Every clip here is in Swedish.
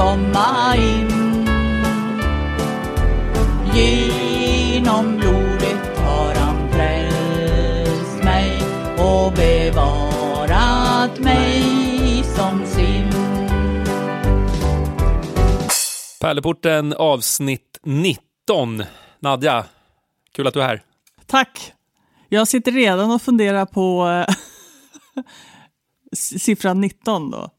komma in. Genom blodet har han frälst mig och bevarat mig som sin. Pärleporten avsnitt 19. Nadja, kul att du är här. Tack. Jag sitter redan och funderar på eh, siffran 19 då.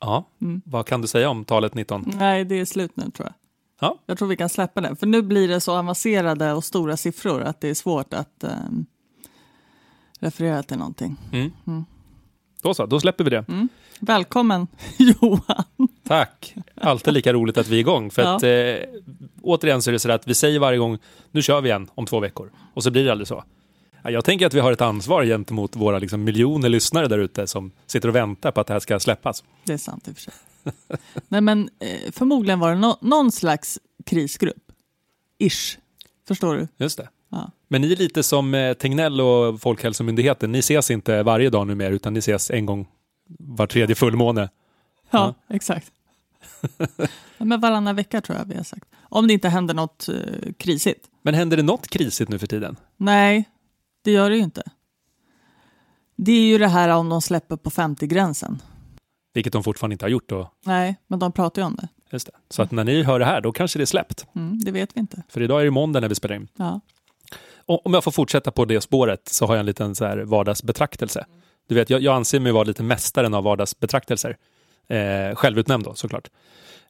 Ja, Mm. vad kan du säga om talet 19? Nej, det är slut nu tror jag. Ja. Jag tror vi kan släppa den, för nu blir det så avancerade och stora siffror att det är svårt att ehm, referera till någonting. Då så, då släpper vi det. Mm. Välkommen Johan. Tack. Alltid lika roligt att vi är igång. För Ja. att, eh, återigen så är det så att vi säger varje gång, nu kör vi igen om två veckor. Och så blir det aldrig så. Ja, Jag tänker att vi har ett ansvar gentemot våra liksom, miljoner lyssnare där ute som sitter och väntar på att det här ska släppas. Det är sant i och för sig. Nej, men eh, förmodligen var det nå- någon slags krisgrupp. Ish. Förstår du? Just det. Ja. Men ni är lite som eh, Tegnell och Folkhälsomyndigheten. Ni ses inte varje dag numera utan ni ses en gång var tredje fullmåne. Ja, exakt. Ja, men varannan vecka tror jag vi har sagt. Om det inte händer något eh, krisigt. Men händer det något krisigt nu för tiden? Nej, det gör det ju inte. Det är ju det här om de släpper på 50-gränsen. Vilket de fortfarande inte har gjort. Då. Nej, men de pratar ju om det. Just det. Så att när ni hör det här, då kanske det är släppt. Mm, det vet vi inte. För idag är det måndag när vi spelar in. Ja. Om jag får fortsätta på det spåret så har jag en liten så här vardagsbetraktelse. Du vet, jag, jag anser mig vara lite mästaren av vardagsbetraktelser. Eh, självutnämnd då, såklart.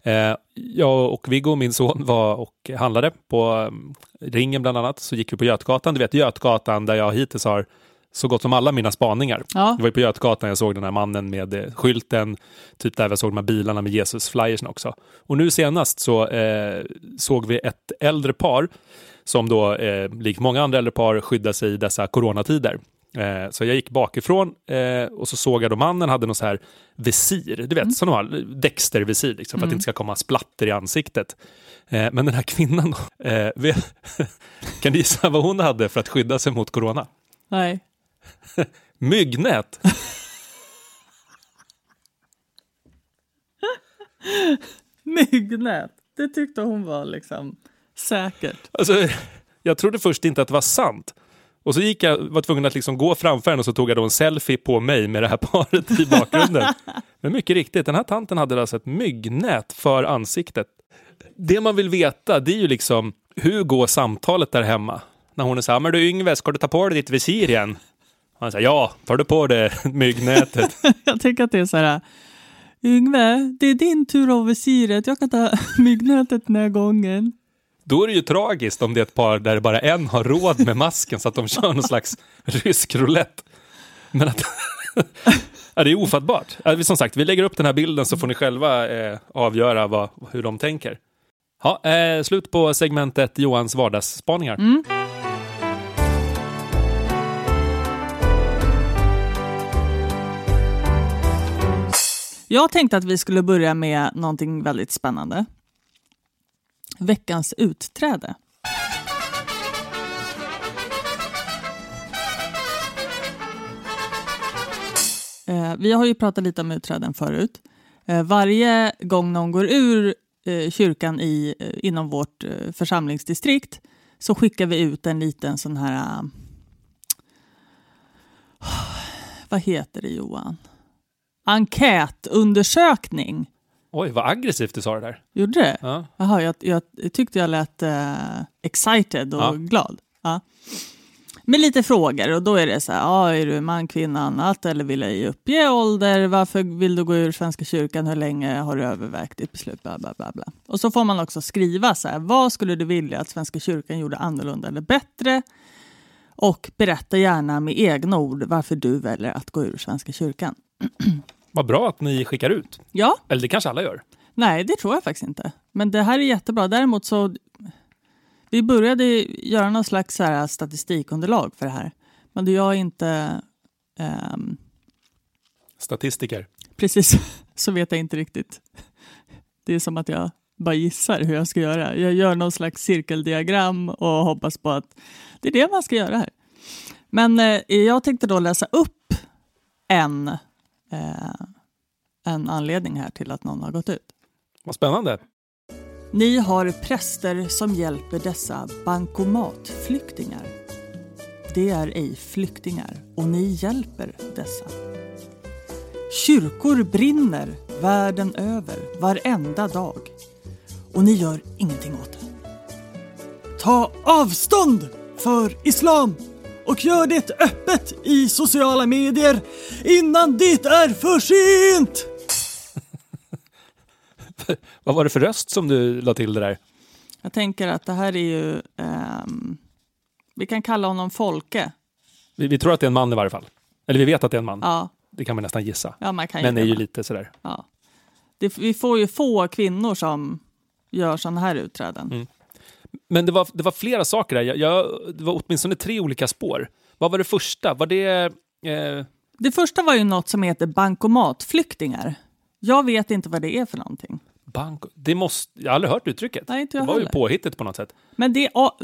Eh, jag och Viggo, min son, var och handlade på mm, Ringen bland annat. Så gick vi på Götgatan. Du vet Götgatan där jag hittills har så gott som alla mina spaningar. Ja. Det var ju på Götgatan jag såg den här mannen med eh, skylten, typ där jag såg de här bilarna med Jesus-flyersen också. Och nu senast så eh, såg vi ett äldre par som då, eh, likt många andra äldre par, skyddar sig i dessa coronatider. Eh, så jag gick bakifrån eh, och så såg jag då mannen hade någon så här visir, du vet, som de har, Dexter-visir, liksom, för att det inte ska komma splatter i ansiktet. Eh, men den här kvinnan då, eh, vet, kan du gissa vad hon hade för att skydda sig mot corona? Nej. Myggnät! Myggnät. Det tyckte hon var liksom säkert. Alltså, jag trodde först inte att det var sant. Och så gick jag, var tvungen att liksom gå framför henne och så tog jag då en selfie på mig med det här paret i bakgrunden. Men mycket riktigt, den här tanten hade alltså ett myggnät för ansiktet. Det man vill veta, det är ju liksom, hur går samtalet där hemma? När hon är så här, men du Yngve, ska du ta på dig ditt visir igen? Och han säger, ja, tar du på dig myggnätet? Jag tycker att det är så här. Yngve, det är din tur av visiret. Jag kan ta myggnätet den här gången. Då är det ju tragiskt om det är ett par där bara en har råd med masken så att de kör någon slags rysk roulette. Men att... ja, det är ofattbart. Alltså, Som sagt, vi lägger upp den här bilden så får ni själva eh, avgöra vad, hur de tänker. Ja, eh, slut på segmentet Johans vardagsspaningar. Mm. Jag tänkte att vi skulle börja med någonting väldigt spännande. Veckans utträde. Eh, vi har ju pratat lite om utträden förut. Eh, varje gång någon går ur eh, kyrkan i, inom vårt församlingsdistrikt så skickar vi ut en liten sån här... vad heter det Johan? Enkätundersökning. Oj, vad aggressivt du sa det där. Gjorde det? Ja. Jaha, jag, jag tyckte jag lät eh, excited och Ja. glad. Ja. Med lite frågor och då är det så här, ja, är du man, kvinna, annat eller vill jag uppge ålder? Varför vill du gå ur Svenska kyrkan? Hur länge har du övervägt ditt beslut? Bla, bla, bla, bla. Och så får man också skriva så här, vad skulle du vilja att Svenska kyrkan gjorde annorlunda eller bättre? Och berätta gärna med egna ord varför du väljer att gå ur Svenska kyrkan. Vad bra att ni skickar ut. Ja, Eller det kanske alla gör. Nej, det tror jag faktiskt inte. Men det här är jättebra. Däremot så... Vi började göra någon slags så här statistikunderlag för det här. Men jag inte... ehm, Statistiker. precis, så vet jag inte riktigt. Det är som att jag bara gissar hur jag ska göra. Jag gör någon slags cirkeldiagram och hoppas på att det är det man ska göra här. Men eh, jag tänkte då läsa upp en, eh, en anledning här till att någon har gått ut. Vad spännande. Ni har präster som hjälper dessa bankomatflyktingar. Det är ej flyktingar och ni hjälper dessa. Kyrkor brinner världen över varenda dag och ni gör ingenting åt det. Ta avstånd för islam och gör det öppet i sociala medier innan det är för sent! Vad var det för röst som du la till det där? Jag tänker att det här är ju... ehm, vi kan kalla honom Folke. Vi, vi tror att det är en man i varje fall. Eller vi vet att det är en man. Ja, Det kan man nästan gissa. ja man kan Men är gissa ju det. lite sådär. Ja. Det, vi får ju få kvinnor som gör sådana här utträden. Mm. Men det var, det var flera saker där. Jag, jag, det var åtminstone tre olika spår. Vad var det första? Var det... Eh, Det första var ju något som heter bankomatflyktingar. Jag vet inte vad det är för någonting. bank... Det måste... Jag har aldrig hört uttrycket. Nej, inte det jag var ju heller. påhittet på något sätt. Men det, ja,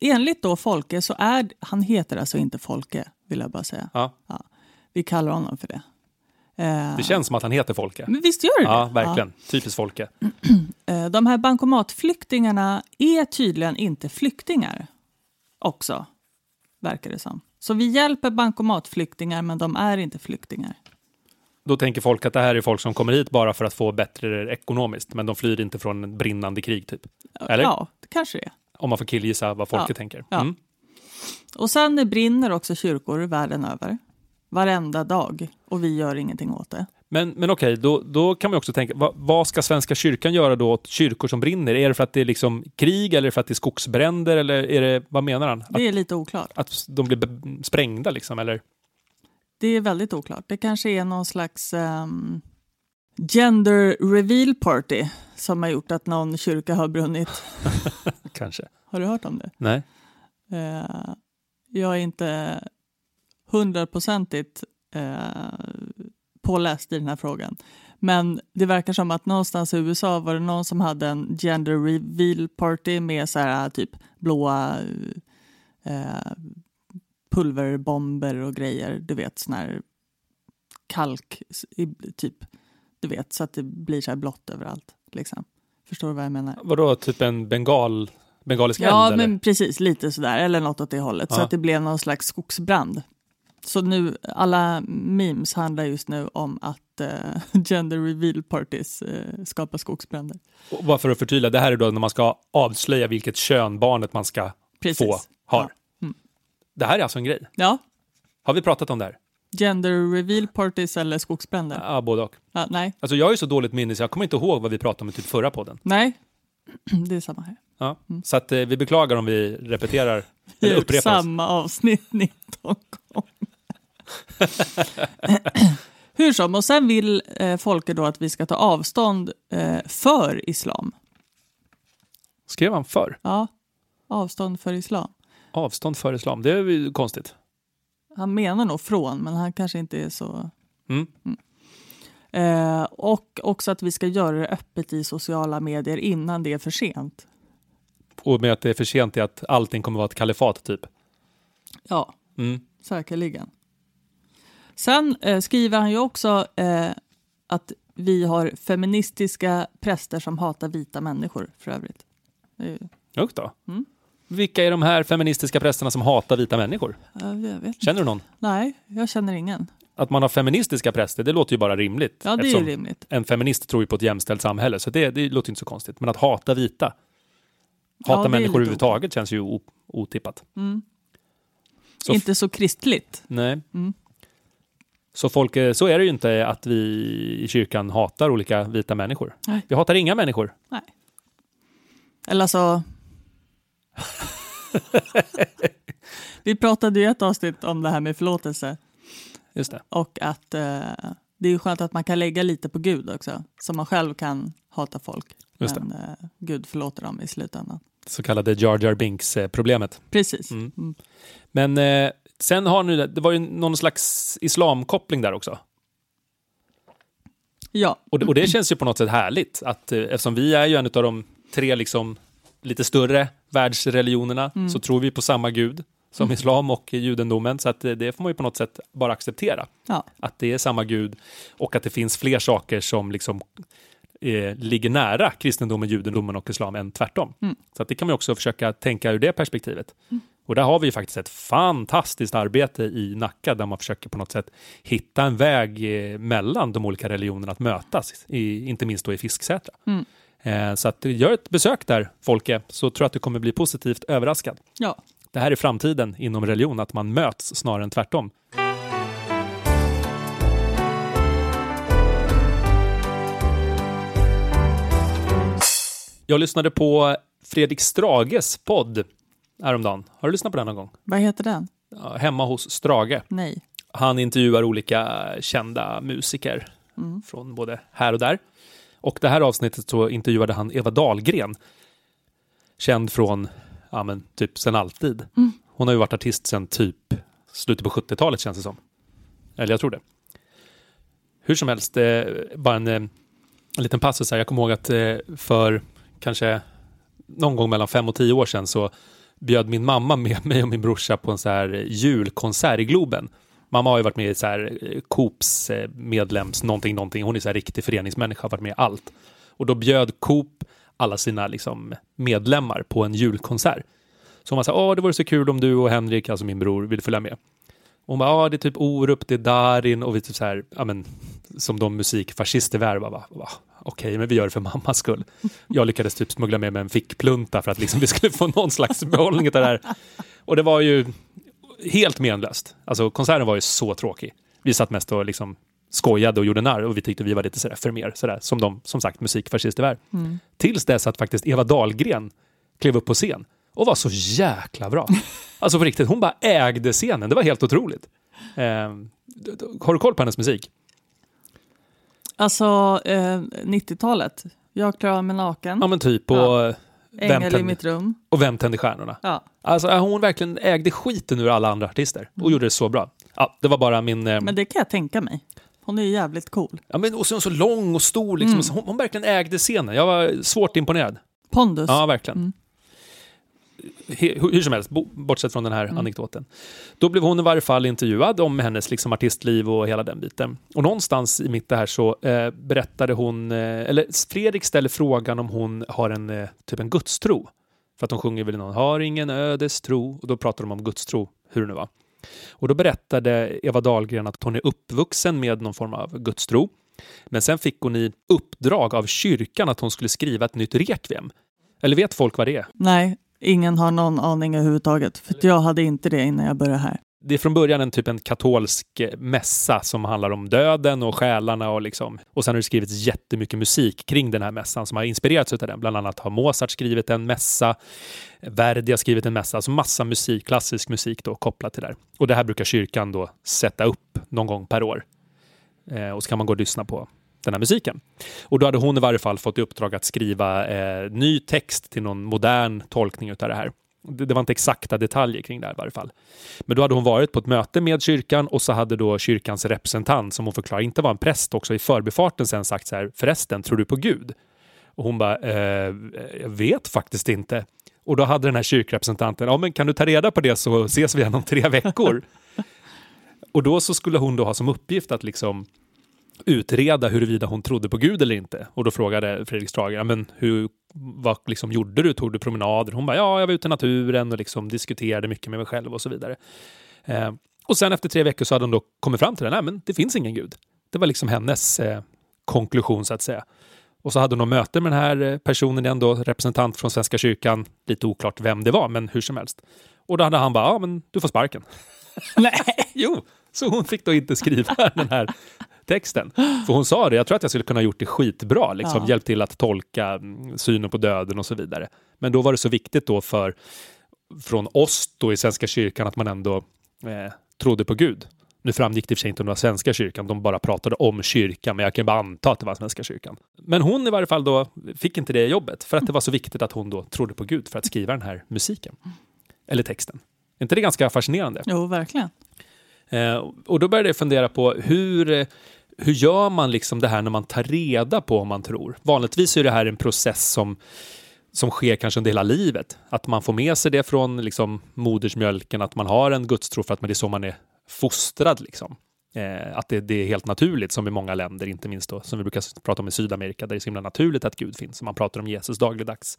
enligt då Folke så är han heter alltså inte Folke, vill jag bara säga. Ja, Vi kallar honom för det. Eh, det känns som att han heter Folke. Men visst gör det Ja, verkligen. Typiskt Folke. Ja. Eh, De här bankomatflyktingarna är tydligen inte flyktingar också, verkar det som. Så vi hjälper bankomatflyktingar, men de är inte flyktingar. Då tänker folk att det här är folk som kommer hit bara för att få bättre ekonomiskt, men de flyr inte från en brinnande krig, typ. Eller? Ja, det kanske det är. Om man får killgissa vad Folke Ja. tänker. Ja. Mm. Och sen brinner också kyrkor världen över. Varenda dag. Och vi gör ingenting åt det. Men, men okej, då, då kan man också tänka, vad, vad ska Svenska kyrkan göra då åt kyrkor som brinner? Är det för att det är liksom krig eller för att det är skogsbränder eller är det, vad menar han? Att, Det är lite oklart. att de blir sprängda liksom, eller? Det är väldigt oklart. Det kanske är någon slags ehm, gender reveal party som har gjort att någon kyrka har brunnit. Kanske. Har du hört om det? Nej. Eh, jag är inte hundraprocentigt eh, påläst i den här frågan. Men det verkar som att någonstans i USA var det någon som hade en gender reveal party med så här typ blåa eh, pulverbomber och grejer. Du vet sån här kalk, typ. Du vet, så att det blir så här blått överallt. Liksom. Förstår du vad jag menar? Vadå, typ en bengal, bengalisk Ja, eld? eller? men precis. Lite sådär. Eller något åt det hållet. Så Ja. att det blev någon slags skogsbrand. Så nu, alla memes handlar just nu om att eh, gender reveal parties eh, skapar skogsbränder. Och bara för att förtydliga, det här är då när man ska avslöja vilket kön barnet man ska Precis. få har. Ja. Mm. Det här är alltså en grej. Ja, Har vi pratat om det här? gender reveal parties eller skogsbränder. Ja, både och. Ja, nej, Alltså jag ju så dåligt minne så jag kommer inte ihåg vad vi pratade om i typ förra podden. nej. det är samma här. Ja. Så att eh, vi beklagar om vi repeterar eller upprepar samma avsnitt 19 gånger. Hur som, och sen vill eh, Folke då att vi ska ta avstånd eh, för islam. Skrev han för? Ja, avstånd för islam. Avstånd för islam. Det är ju konstigt. Han menar nog från, men han kanske inte är så... Mm. Eh, och också att vi ska göra det öppet i sociala medier innan det är för sent. Och med att det är för sent i att allting kommer vara ett kalifat typ. Ja, Mm. säkerligen. Sen eh, skriver han ju också eh, att vi har feministiska präster som hatar vita människor för övrigt. Usch då. Mm. Vilka är de här feministiska prästerna som hatar vita människor? Ja. Känner du någon? Nej, jag känner ingen. Att man har feministiska präster, det låter ju bara rimligt. Ja, det är rimligt. En feminist tror ju på ett jämställt samhälle, så det, det låter inte så konstigt. Men att hata vita, Ja, hata är människor överhuvudtaget känns ju otippat. Mm. Inte så kristligt. Nej. Mm. Så, folk, eh, så är det ju inte att vi i kyrkan hatar olika vita människor. Nej. Vi hatar inga människor. Nej. Eller alltså... Vi pratade ju ett avsnitt om det här med förlåtelse Just det. och att eh, det är skönt att man kan lägga lite på Gud också. Så man själv kan hata folk. Just det. men eh, Gud förlåter dem i slutändan. Så kallade Jar Jar Binks-problemet. Precis. Mm. Mm. Men eh, sen har nu, det var ju någon slags islamkoppling där också. Ja, Och det, och det känns ju på något sätt härligt, att, eh, eftersom vi är ju en av de tre liksom, lite större världsreligionerna, Mm. så tror vi på samma gud som islam och judendomen, så att eh, det får man ju på något sätt bara acceptera. ja. Att det är samma gud och att det finns fler saker som liksom eh, ligger nära kristendomen, judendomen och islam än tvärtom. Mm. Så att det kan man också försöka tänka ur det perspektivet. Och där har vi faktiskt ett fantastiskt arbete i Nacka där man försöker på något sätt hitta en väg eh, mellan de olika religionerna att mötas, i, inte minst då i Fisksätra. Mm. Eh, så att gör ett besök där, Folke, så tror jag att du kommer bli positivt överraskad. Ja. Det här är framtiden inom religion, att man möts snarare än tvärtom. Jag lyssnade på Fredrik Strages podd häromdagen. Har du lyssnat på den någon gång? Vad heter den? Hemma hos Strage. Nej. Han intervjuar olika kända musiker Mm. från både här och där. Och det här avsnittet så intervjuade han Eva Dahlgren. Känd från, ja men typ sen alltid. Mm. Hon har ju varit artist sen typ slutet på 70-talet känns det som. Eller jag tror det. Hur som helst, eh, bara en, eh, en liten passus här. Jag kommer ihåg att eh, för kanske någon gång mellan fem och tio år sedan så bjöd min mamma med mig och min brorsa på en så här julkonsert i Globen. Mamma har ju varit med i så här eh, Coops eh, medlems någonting, någonting. Hon är så här riktig föreningsmänniska, har varit med i allt. Och då bjöd Coop alla sina liksom, medlemmar på en julkonsert. Så hon var så här, åh det vore så kul om du och Henrik, alltså min bror, vill följa med. Och hon bara, ja det är typ Orup, det är Darin och vi typ så här, ja men som de musikfascister vi är, bara, va, okej, men vi gör det för mammas skull. Jag lyckades typ smuggla med mig en fickplunta för att liksom vi skulle få någon slags behållning av det här. Och det var ju helt menlöst. Alltså konserten var ju så tråkig. Vi satt mest och liksom skojade och gjorde narr och vi tyckte vi var lite sådär för mer, sådär, som de som sagt musikfascister är. Mm. Tills dess att faktiskt Eva Dahlgren klev upp på scen och var så jäkla bra. Alltså på riktigt, hon bara ägde scenen. Det var helt otroligt. Eh, har du koll på hennes musik? Alltså eh, 90-talet. Jag klarar mig naken. Ja men typ. Och, Ja. vem, Ängel i tände, mitt rum. och Vem tände stjärnorna? Ja. Alltså hon verkligen ägde skiten ur alla andra artister och gjorde det så bra. Ja, det var bara min... Eh, Men det kan jag tänka mig. Hon är ju jävligt cool. ja, men, och så, så lång och stor liksom. Mm. Hon, hon verkligen ägde scenen. Jag var svårt imponerad. Pondus. Ja, verkligen. Mm. Hur, som helst, bo- bortsett från den här Mm. anekdoten. Då blev hon i varje fall intervjuad om hennes liksom, artistliv och hela den biten. Och någonstans i mitt det här så eh, berättade hon, eh, eller Fredrik ställer frågan om hon har en eh, typ en gudstro. För att hon sjunger väl någon har ingen ödestro och då pratar de om gudstro, hur det nu var. Och då berättade Eva Dahlgren att hon är uppvuxen med någon form av gudstro. Men sen fick hon i uppdrag av kyrkan att hon skulle skriva ett nytt rekviem. Eller vet folk vad det är? Nej, ingen har någon aning överhuvudtaget. För att jag hade inte det innan jag började här. Det är från början en typ en katolsk eh, mässa som handlar om döden och själarna och liksom. Och sen har det skrivits jättemycket musik kring den här mässan som har inspirerats av den. Bland annat har Mozart skrivit en mässa, Verdi har skrivit en mässa, alltså massa musik, klassisk musik då kopplat till det här. Och det här brukar kyrkan då sätta upp någon gång per år. Eh, och så kan man gå och lyssna på den här musiken. Och då hade hon i varje fall fått i uppdrag att skriva eh, ny text till någon modern tolkning av det här. Det, det var inte exakta detaljer kring det här i varje fall. Men då hade hon varit på ett möte med kyrkan och så hade då kyrkans representant, som hon förklarar inte var en präst, också i förbifarten sen sagt så här, förresten, tror du på Gud? Och hon bara, eh, jag vet faktiskt inte. Och då hade den här kyrkrepresentanten, ja men kan du ta reda på det så ses vi igen om tre veckor. och då så skulle hon då ha som uppgift att liksom utreda huruvida hon trodde på Gud eller inte. Och då frågade Fredrik Strage, men hur, vad liksom gjorde du? Tog du promenader? Hon bara, ja, jag var ute i naturen och liksom diskuterade mycket med mig själv och så vidare. Eh, och sen efter tre veckor så hade hon då kommit fram till det, nej men det finns ingen Gud. Det var liksom hennes eh, konklusion så att säga. Och så hade hon möte med den här eh, personen igen då, representant från Svenska kyrkan. Lite oklart vem det var, men hur som helst. Och då hade han bara, ja men du får sparken. Nej. Jo, så hon fick då inte skriva den här texten. För hon sa det, jag tror att jag skulle kunna gjort det skitbra, liksom Ja. hjälpt till att tolka mm, synen på döden och så vidare. Men då var det så viktigt då för från oss då i Svenska kyrkan att man ändå eh, trodde på Gud. Nu framgick det i och för sig inte om det var Svenska kyrkan, de bara pratade om kyrkan, men jag kan bara anta att det var Svenska kyrkan. Men hon i varje fall då fick inte det jobbet, för att det var så viktigt att hon då trodde på Gud för att skriva den här musiken. Eller texten. Är inte det ganska fascinerande? Jo, verkligen. Eh, och då började jag fundera på hur, eh, hur gör man liksom det här när man tar reda på om man tror? Vanligtvis är det här en process som, som sker kanske under hela livet. Att man får med sig det från liksom, modersmjölken, att man har en gudstro för att det är så man är fostrad. Liksom. Eh, att det, det, är helt naturligt, som i många länder, inte minst då, som vi brukar prata om i Sydamerika, där det är så himla naturligt att Gud finns. Man pratar om Jesus dagligdags.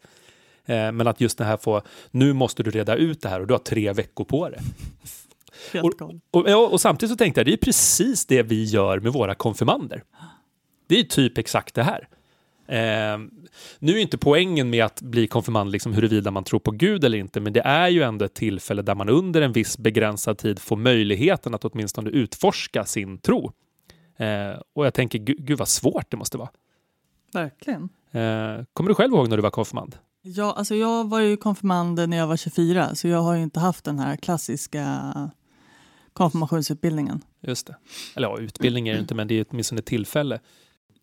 Eh, men att just det här få, nu måste du reda ut det här och du har tre veckor på det. Och, och, och, och, samtidigt så tänkte jag, det är precis det vi gör med våra konfirmander. Det är typ exakt det här. Eh, nu är inte poängen med att bli konfirmand liksom huruvida man tror på Gud eller inte, men det är ju ändå ett tillfälle där man under en viss begränsad tid får möjligheten att åtminstone utforska sin tro. Eh, och jag tänker, gud, gud vad svårt det måste vara. Verkligen. Eh, kommer du själv ihåg när du var konfirmand? Ja, alltså jag var ju konfirmand när jag var 24, så jag har ju inte haft den här klassiska konfirmationsutbildningen. Just det. Eller ja, utbildning är det inte, men det är åtminstone ett tillfälle.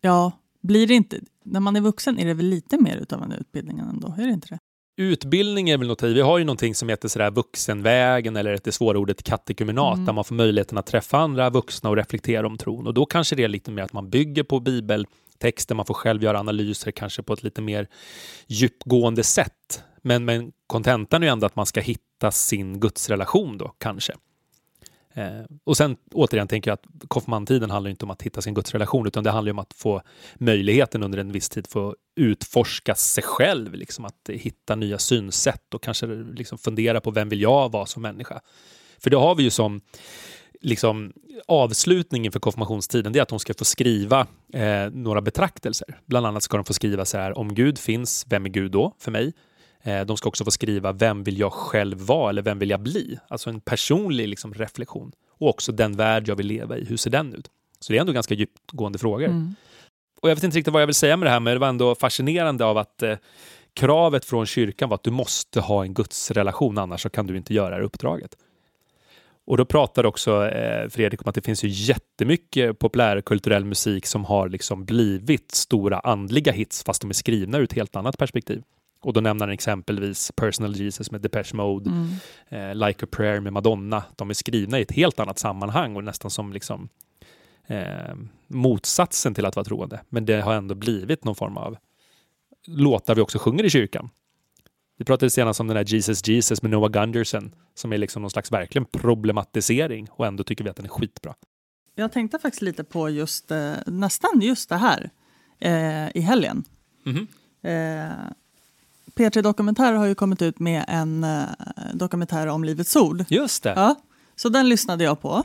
Ja, blir det inte, när man är vuxen är det väl lite mer utav en utbildning ändå, är det inte det? Utbildning är väl något, vi har ju någonting som heter sådär vuxenvägen eller det svåra ordet katekumenat mm. där man får möjligheten att träffa andra vuxna och reflektera om tron. Och då kanske det är lite mer att man bygger på bibeltexter, man får själv göra analyser kanske på ett lite mer djupgående sätt. Men, men kontentan är ju ändå att man ska hitta sin gudsrelation då, kanske. Eh, och sen återigen tänker jag att konfirmandtiden handlar inte om att hitta sin gudsrelation utan det handlar om att få möjligheten under en viss tid få utforska sig själv, liksom att hitta nya synsätt och kanske liksom fundera på vem vill jag vara som människa? För det har vi ju som liksom, avslutningen för konfirmationstiden, det är att de ska få skriva eh, några betraktelser. Bland annat ska de få skriva så här, om Gud finns, vem är Gud då för mig? Eh, de ska också få skriva vem vill jag själv vara eller vem vill jag bli? Alltså en personlig liksom, reflektion. Och också den värld jag vill leva i, hur ser den ut? Så det är ändå ganska djupgående frågor. Mm. Och jag vet inte riktigt vad jag vill säga med det här, men det var ändå fascinerande av att eh, kravet från kyrkan var att du måste ha en gudsrelation, annars så kan du inte göra det här uppdraget. Och då pratar också eh, Fredrik om att det finns ju jättemycket populärkulturell musik som har liksom blivit stora andliga hits, fast de är skrivna ur ett helt annat perspektiv. Och då nämner han exempelvis Personal Jesus med Depeche Mode, mm. eh, Like a Prayer med Madonna. De är skrivna i ett helt annat sammanhang och nästan som liksom eh, motsatsen till att vara troende. Men det har ändå blivit någon form av låtar vi också sjunger i kyrkan. Vi pratade senast om den där Jesus Jesus med Noah Gunderson som är liksom någon slags verkligen problematisering och ändå tycker vi att den är skitbra. Jag tänkte faktiskt lite på just eh, nästan just det här eh, i helgen. Mm -hmm. P3 Dokumentär har ju kommit ut med en uh, dokumentär om Livets Ord. Just det. Ja, så den lyssnade jag på.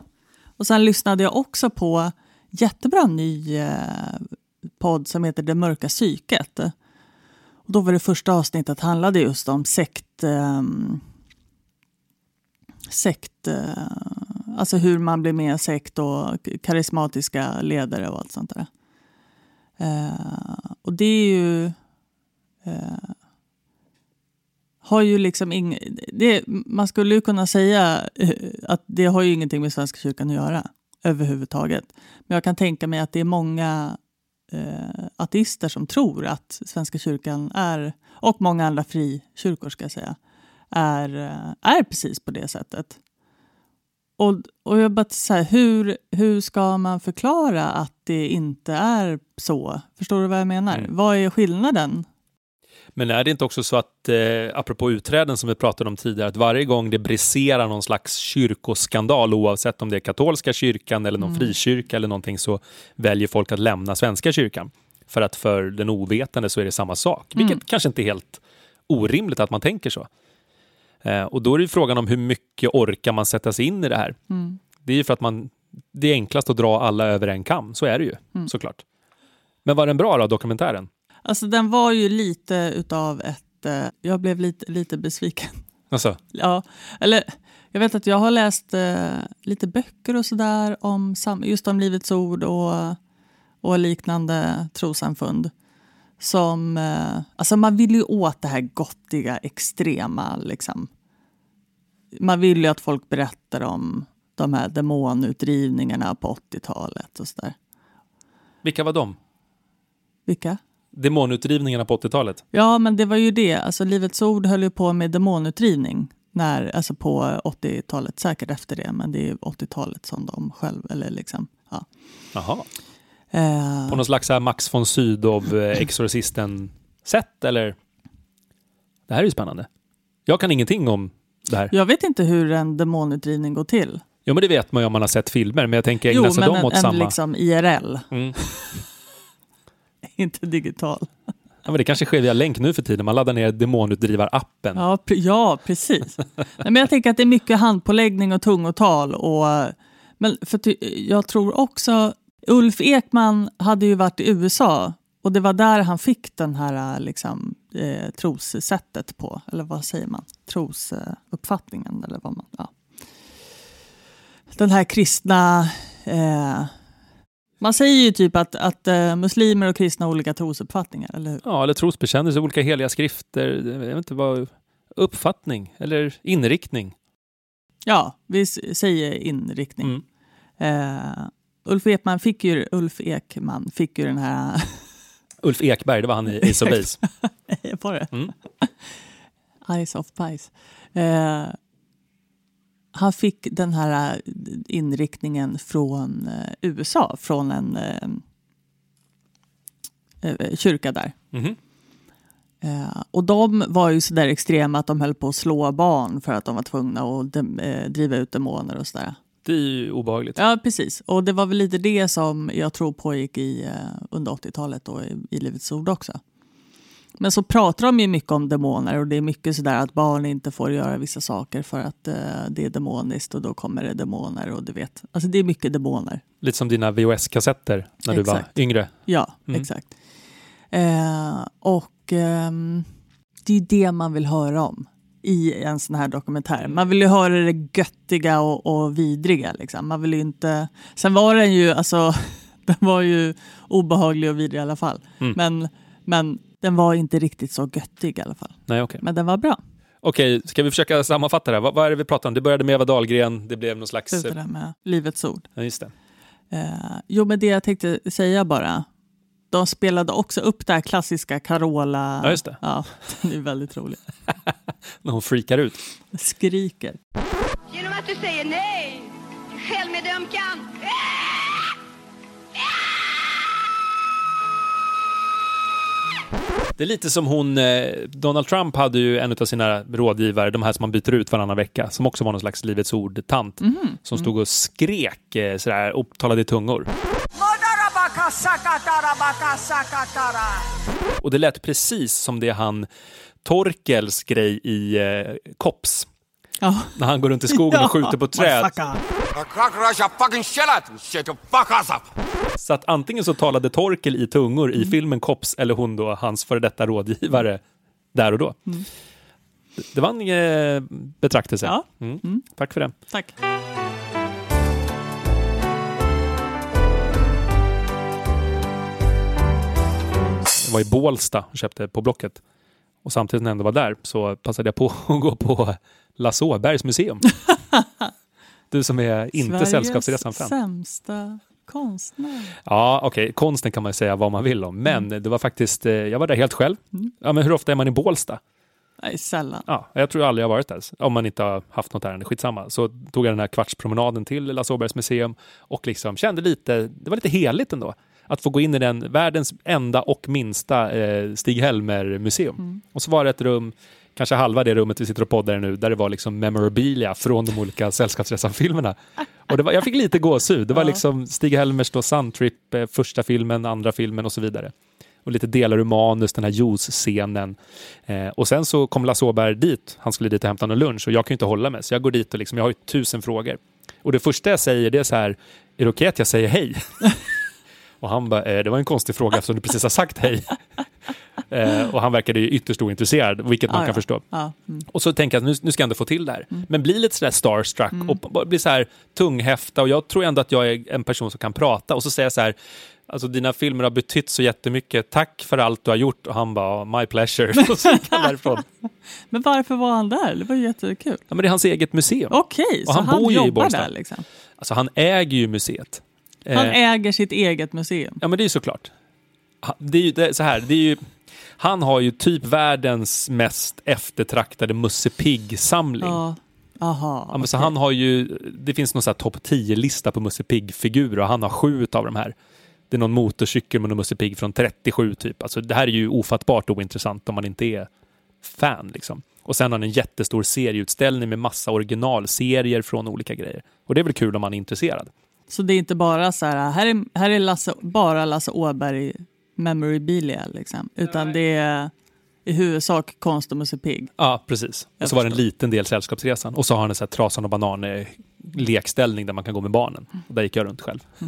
Och sen lyssnade jag också på jättebra ny uh, podd som heter Det mörka psyket. Och då var det första avsnittet handlade just om sekt... Um, sekt uh, alltså hur man blir med i sekt och karismatiska ledare och allt sånt där. och det är ju har ju liksom ing, det, man skulle ju kunna säga eh, att det har ju ingenting med Svenska kyrkan att göra överhuvudtaget. Men jag kan tänka mig att det är många eh, ateister som tror att Svenska kyrkan är, och många andra frikyrkor ska jag säga, är, eh, är precis på det sättet. Och, och jag bara så här, hur, hur ska man förklara att det inte är så? Förstår du vad jag menar? Mm. Vad är skillnaden men är det inte också så att, eh, apropå utträden som vi pratade om tidigare, att varje gång det briserar någon slags kyrkoskandal, oavsett om det är katolska kyrkan eller någon mm. frikyrka eller någonting, så väljer folk att lämna Svenska kyrkan. För att för den ovetande så är det samma sak, vilket mm. kanske inte är helt orimligt att man tänker så. Eh, och då är det frågan om hur mycket orkar man sätta sig in i det här. Mm. Det är ju för att man, det är enklast att dra alla över en kam, så är det ju mm. såklart. Men var den bra då, dokumentären? Alltså den var ju lite utav ett... Eh, jag blev lite, lite besviken. Alltså. Ja, eller jag vet att jag har läst eh, lite böcker och sådär om just om Livets Ord och, och liknande trosamfund. Som, eh, alltså man vill ju åt det här gottiga, extrema. Liksom. Man vill ju att folk berättar om de här demonutdrivningarna på 80-talet och sådär. Vilka var de? Vilka? Demonutdrivningarna på 80-talet. Ja, men det var ju det. Alltså, Livets Ord höll ju på med demonutdrivning när, alltså på 80-talet, säkert efter det, men det är 80-talet som de själv, eller liksom, ja. Jaha. Eh. På någon slags här Max von Sydow, eh, Exorcisten-sätt, eller? Det här är ju spännande. Jag kan ingenting om det här. Jag vet inte hur en demonutdrivning går till. Jo, men det vet man ju om man har sett filmer, men jag tänker ägna Jo, sig men de en, åt en samma... liksom IRL, Mm. Inte digital. Ja, men det kanske sker via länk nu för tiden. Man laddar ner demonutdrivarappen. Ja, pre- ja precis. Nej, men jag tänker att det är mycket handpåläggning och tungotal. Och, men för jag tror också... Ulf Ekman hade ju varit i USA och det var där han fick den här liksom, eh, trossättet på. Eller vad säger man? Trosuppfattningen. Eller vad man, ja. Den här kristna... Eh, man säger ju typ att, att eh, muslimer och kristna har olika trosuppfattningar, eller hur? Ja, eller trosbekännelse, olika heliga skrifter. Jag vet inte vad... Uppfattning eller inriktning. Ja, vi säger inriktning. Mm. Eh, Ulf Ekman fick ju, Ulf Ekman fick ju den här... Ulf Ekberg, det var han i Ace of Base. var det? Mm. Ice of Pies. Eh, han fick den här inriktningen från eh, USA, från en eh, eh, kyrka där. Eh, och de var ju så där extrema att de höll på att slå barn för att de var tvungna att eh, driva ut demoner och sådär. Det är ju obehagligt. Ja, precis. Och det var väl lite det som jag tror pågick i, eh, under 80-talet och i, i Livets Ord också. Men så pratar de ju mycket om demoner och det är mycket sådär att barn inte får göra vissa saker för att eh, det är demoniskt och då kommer det demoner och du vet. Alltså det är mycket demoner. Lite som dina VHS-kassetter när du var yngre. Ja, Mm. exakt. Eh, och ehm, det är det man vill höra om i en sån här dokumentär. Man vill ju höra det göttiga och, och vidriga. Liksom. Man vill inte... Sen var den ju, alltså, den var ju obehaglig och vidrig i alla fall. Mm. Men, men den var inte riktigt så göttig i alla fall. Nej, okej. Men den var bra. Okej, ska vi försöka sammanfatta det här? Vad, vad är det vi pratar om? Det började med Eva Dahlgren, det blev någon slags... Det där med Livets Ord. Ja, just det. Eh, jo, men det jag tänkte säga bara. De spelade också upp det här klassiska Carola. Ja, just det. Ja, den är väldigt rolig. När hon freakar ut. Skriker. Genom att du säger nej. Självmedömkan. Det är lite som hon, eh, Donald Trump hade ju en av sina rådgivare, de här som man byter ut varannan vecka, som också var någon slags Livets Ord-tant, Mhm. som stod och skrek eh, sådär, och talade i tungor. Och det lät precis som det han Torkels grej i eh, Kops. Ja. När han går runt i skogen och skjuter på träd. Så att antingen så talade Torkel i tungor i filmen Kops eller hon då, hans före detta rådgivare, där och då. Det- Det var en eh, betraktelse. Ja. Mm. Tack för det. Tack. Jag var i Bålsta och köpte på Blocket. Och samtidigt när jag ändå var där så passade jag på att gå på Lasse Åbergs museum. Du som är inte Sällskapsresan-fan. sämsta konstnär. Ja, okej. Konsten kan man säga vad man vill om. Men det var faktiskt, eh, jag var där helt själv. Ja, men hur ofta är man i Bålsta? Nej, sällan. Ja, jag tror aldrig jag har varit där. Om man inte har haft något ärende, skitsamma. Så tog jag den här kvartspromenaden till Lasse Åbergs museum och liksom kände lite, det var lite heligt ändå. Att få gå in i den, världens enda och minsta eh, Stig-Helmer-museum. Och så var det ett rum, kanske halva det rummet vi sitter och poddar i nu, där det var liksom memorabilia från de olika Sällskapsresan-filmerna. Och det var, jag fick lite gåshud. Det var liksom Stig-Helmers då Suntrip, eh, första filmen, andra filmen och så vidare. Och lite delar ur manus, den här juice-scenen. Eh, och sen så kom Lasse Åberg dit. Han skulle dit och hämta någon lunch och jag kan ju inte hålla mig. Så jag går dit och liksom, jag har ju tusen frågor. Och det första jag säger det är så här, är det okej att jag säger hej? och han bara, eh, det var en konstig fråga eftersom du precis har sagt hej. eh, och han verkade ju ytterst ointresserad, vilket man Ja, kan ja. förstå. Ja, mm. Och så tänker jag att nu, nu ska jag ändå få till det här. Men bli lite sådär starstruck och b- bli så här tunghäfta. Och jag tror ändå att jag är en person som kan prata. Och så säger jag så här, alltså dina filmer har betytt så jättemycket. Tack för allt du har gjort. Och han bara, my pleasure. och så gick han därifrån. Men varför var han där? Det var ju jättekul. Ja, men det är hans eget museum. Okej, Och så han han, bor ju i jobbar Bålsta. där liksom. Alltså han äger ju museet. Han Eh, äger sitt eget museum. Ja, men det är ju såklart. Det är ju det, är så här, det är ju, han har ju typ världens mest eftertraktade Musse Pigg-samling. Ja. Aha, Ja, så okej. han har ju, det finns någon här topp 10-lista på Musse Pigg-figurer och han har sju av de här. Det är någon motorcykel med någon Musse Pigg från 37 typ. Alltså det här är ju ofattbart ointressant om man inte är fan liksom. Och sen har han en jättestor serieutställning med massa originalserier från olika grejer. Och det är väl kul om man är intresserad. Så det är inte bara så här, här är, här är Lasse, bara Lasse Åberg memorabilia liksom. Utan det är i huvudsak konst och Musse Pigg. Ja, precis. Jag och så var det en liten del Sällskapsresan. Och så har han en sån här Trasan och banan lekställning där man kan gå med barnen. Och där gick jag runt själv.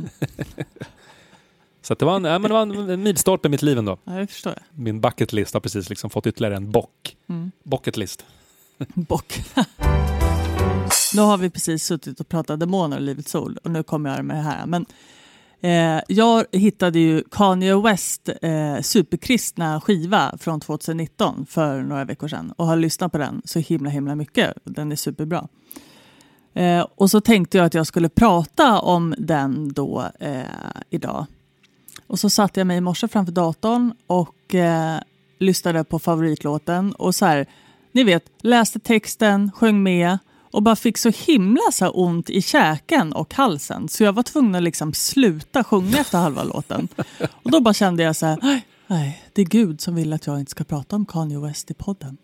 så att det, var en, ja, men det var en, milstolpe i mitt liv ändå. Ja, det förstår jag. Min bucket list har precis liksom fått ytterligare en bock. Mm. Bucket list. Bock. nu har vi precis suttit och pratat demoner och Livets Ord och nu kommer jag med det här. Men, eh, jag hittade ju Kanye West eh, superkristna skiva från 2019 för några veckor sedan och har lyssnat på den så himla himla mycket. Den är superbra. Eh, och så tänkte jag att jag skulle prata om den då eh, idag. Och så satte jag mig i morse framför datorn och eh, lyssnade på favoritlåten och så här, ni vet, läste texten, sjöng med och bara fick så himla så ont i käken och halsen så jag var tvungen att liksom sluta sjunga efter halva låten. Och då bara kände jag så här, "Nej, nej, det är Gud som vill att jag inte ska prata om Kanye West i podden.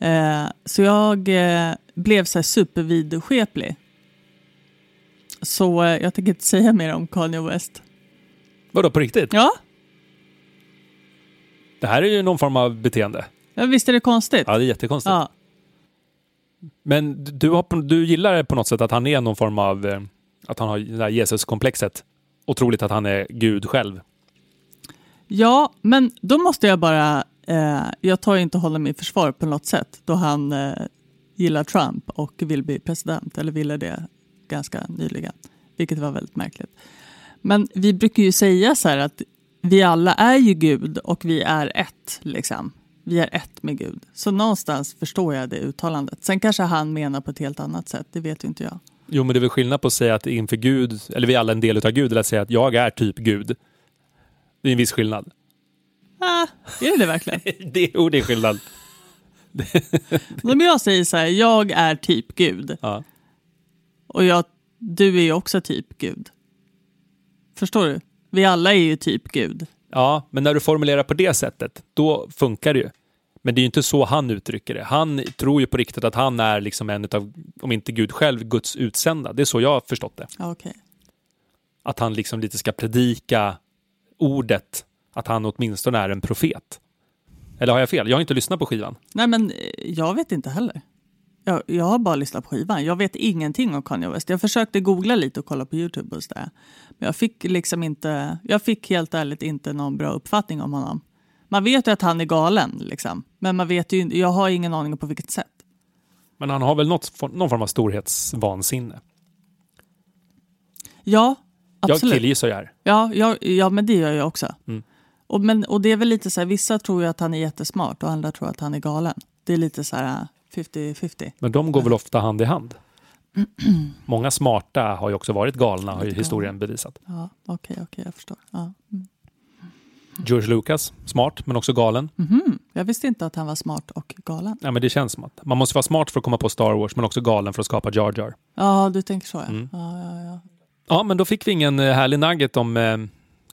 Eh, så jag eh, blev så här supervidskeplig. Så eh, jag tänker inte säga mer om Kanye West. Vadå, på riktigt? Ja, Det här är ju någon form av beteende. ja visst är det konstigt? Ja, det är jättekonstigt. Ja. Men du, har, du gillar på något sätt att han är någon form av... Eh, att han har det där Jesus-komplexet. Otroligt att han är Gud själv. Ja, men då måste jag bara... Eh, jag tar inte honom i försvar på något sätt då han eh, gillar Trump och vill bli president, eller ville det ganska nyligen, vilket var väldigt märkligt. Men vi brukar ju säga så här att vi alla är ju Gud och vi är ett, liksom. Vi är ett med Gud. Så någonstans förstår jag det uttalandet. Sen kanske han menar på ett helt annat sätt, det vet ju inte jag. Jo, men det är väl skillnad på att säga att inför Gud, eller vi är alla en del av Gud, eller att säga att jag är typ Gud. Det är en viss skillnad. Ah, är det det verkligen? Det, jo, det är skillnad. Om jag säger så här, jag är typ Gud. Ja. Och jag, du är ju också typ Gud. Förstår du? Vi alla är ju typ Gud. Ja, men när du formulerar på det sättet, då funkar det ju. Men det är ju inte så han uttrycker det. Han tror ju på riktigt att han är liksom en av, om inte Gud själv, Guds utsända. Det är så jag har förstått det. Okej. Att han liksom lite ska predika ordet, att han åtminstone är en profet. Eller har jag fel? Jag har inte lyssnat på skivan. Nej men eh, jag vet inte heller. Jag, jag har bara lyssnat på skivan. Jag vet ingenting om Kanye West. Jag försökte googla lite och kolla på Youtube och sådär. Jag fick liksom inte, jag fick helt ärligt inte någon bra uppfattning om honom. Man vet ju att han är galen liksom. Men man vet ju, jag har ingen aning om på vilket sätt. Men han har väl något, någon form av storhetsvansinne. Ja, Jag absolut. killgissar ju här. Ja, ja, ja, men det gör jag också. Mm. Och, men, och det är väl lite så här, vissa tror ju att han är jättesmart och andra tror att han är galen. Det är lite så här äh, 50-50. Men de går väl ofta hand i hand. Många smarta har ju också varit galna, har ju historien bevisat. Ja, okej, okej, jag förstår. Ja. Mm. George Lucas, smart men också galen. Mhm. Jag visste inte att han var smart och galen. Ja, men det känns som att man måste vara smart för att komma på Star Wars, men också galen för att skapa Jar Jar. Ja, du tänker så ja. Mm. ja, ja, ja. Ja, men då fick vi ingen eh, härlig nugget om eh,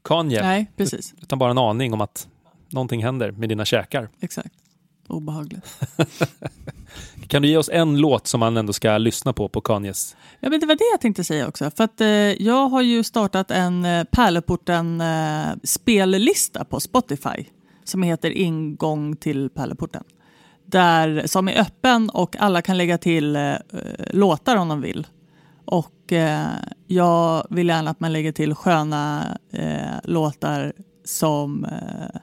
Kanye, Nej, precis. utan bara en aning om att någonting händer med dina käkar. Exakt. Obehagligt. Kan du ge oss en låt som man ändå ska lyssna på på Kanyes? Ja, men det var det jag tänkte säga också. För att, eh, jag har ju startat en eh, Pärleporten eh, spellista på Spotify som heter Ingång till Pärleporten. Där, som är öppen och alla kan lägga till eh, låtar om de vill. Och eh, jag vill gärna att man lägger till sköna eh, låtar som eh,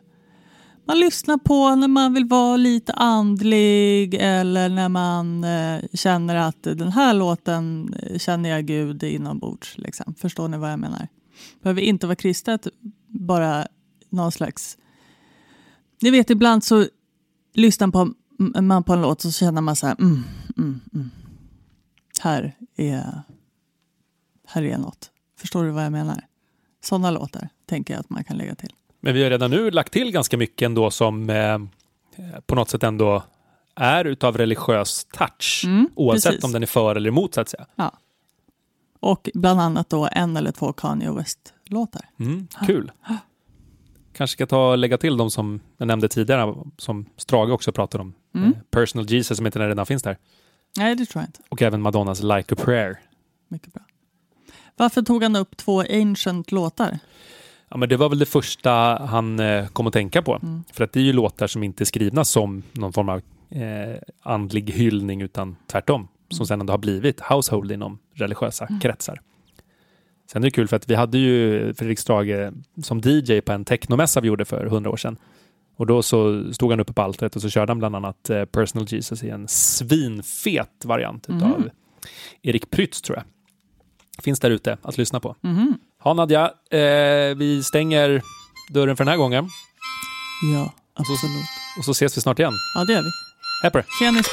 man lyssnar på när man vill vara lite andlig eller när man eh, känner att den här låten eh, känner jag Gud inombords. Liksom. Förstår ni vad jag menar? behöver inte vara kristet, bara någon slags... Ni vet, ibland så lyssnar på, man på en låt och så känner man så här... Mm, mm, mm. Här, är, här är något. Förstår du vad jag menar? Sådana låtar tänker jag att man kan lägga till. Men vi har redan nu lagt till ganska mycket ändå som eh, på något sätt ändå är utav religiös touch. Mm, oavsett precis. om den är för eller emot så att säga. Ja. Och bland annat då en eller två Kanye West-låtar. Mm, kul. Kanske ska ta och lägga till de som jag nämnde tidigare, som Strage också pratade om. Mm. Eh, Personal Jesus som inte redan finns där. Nej, det tror jag inte. Och även Madonnas Like a prayer. Mycket bra. Varför tog han upp två ancient låtar? Ja, men det var väl det första han eh, kom att tänka på. Mm. För att det är ju låtar som inte är skrivna som någon form av eh, andlig hyllning utan tvärtom. Som sen ändå har blivit household inom religiösa kretsar. Sen är det kul för att vi hade ju Fredrik Strage som DJ på en technomässa vi gjorde för hundra år sedan. Och då så stod han uppe på altaret och så körde han bland annat eh, Personal Jesus i en svinfet variant Mhm. av Erik Prytz tror jag. Finns där ute att lyssna på. Mhm. Ja Nadja, eh, vi stänger dörren för den här gången Ja, absolut. och så ses vi snart igen. Ja, det gör vi. Hej på. Tjenis!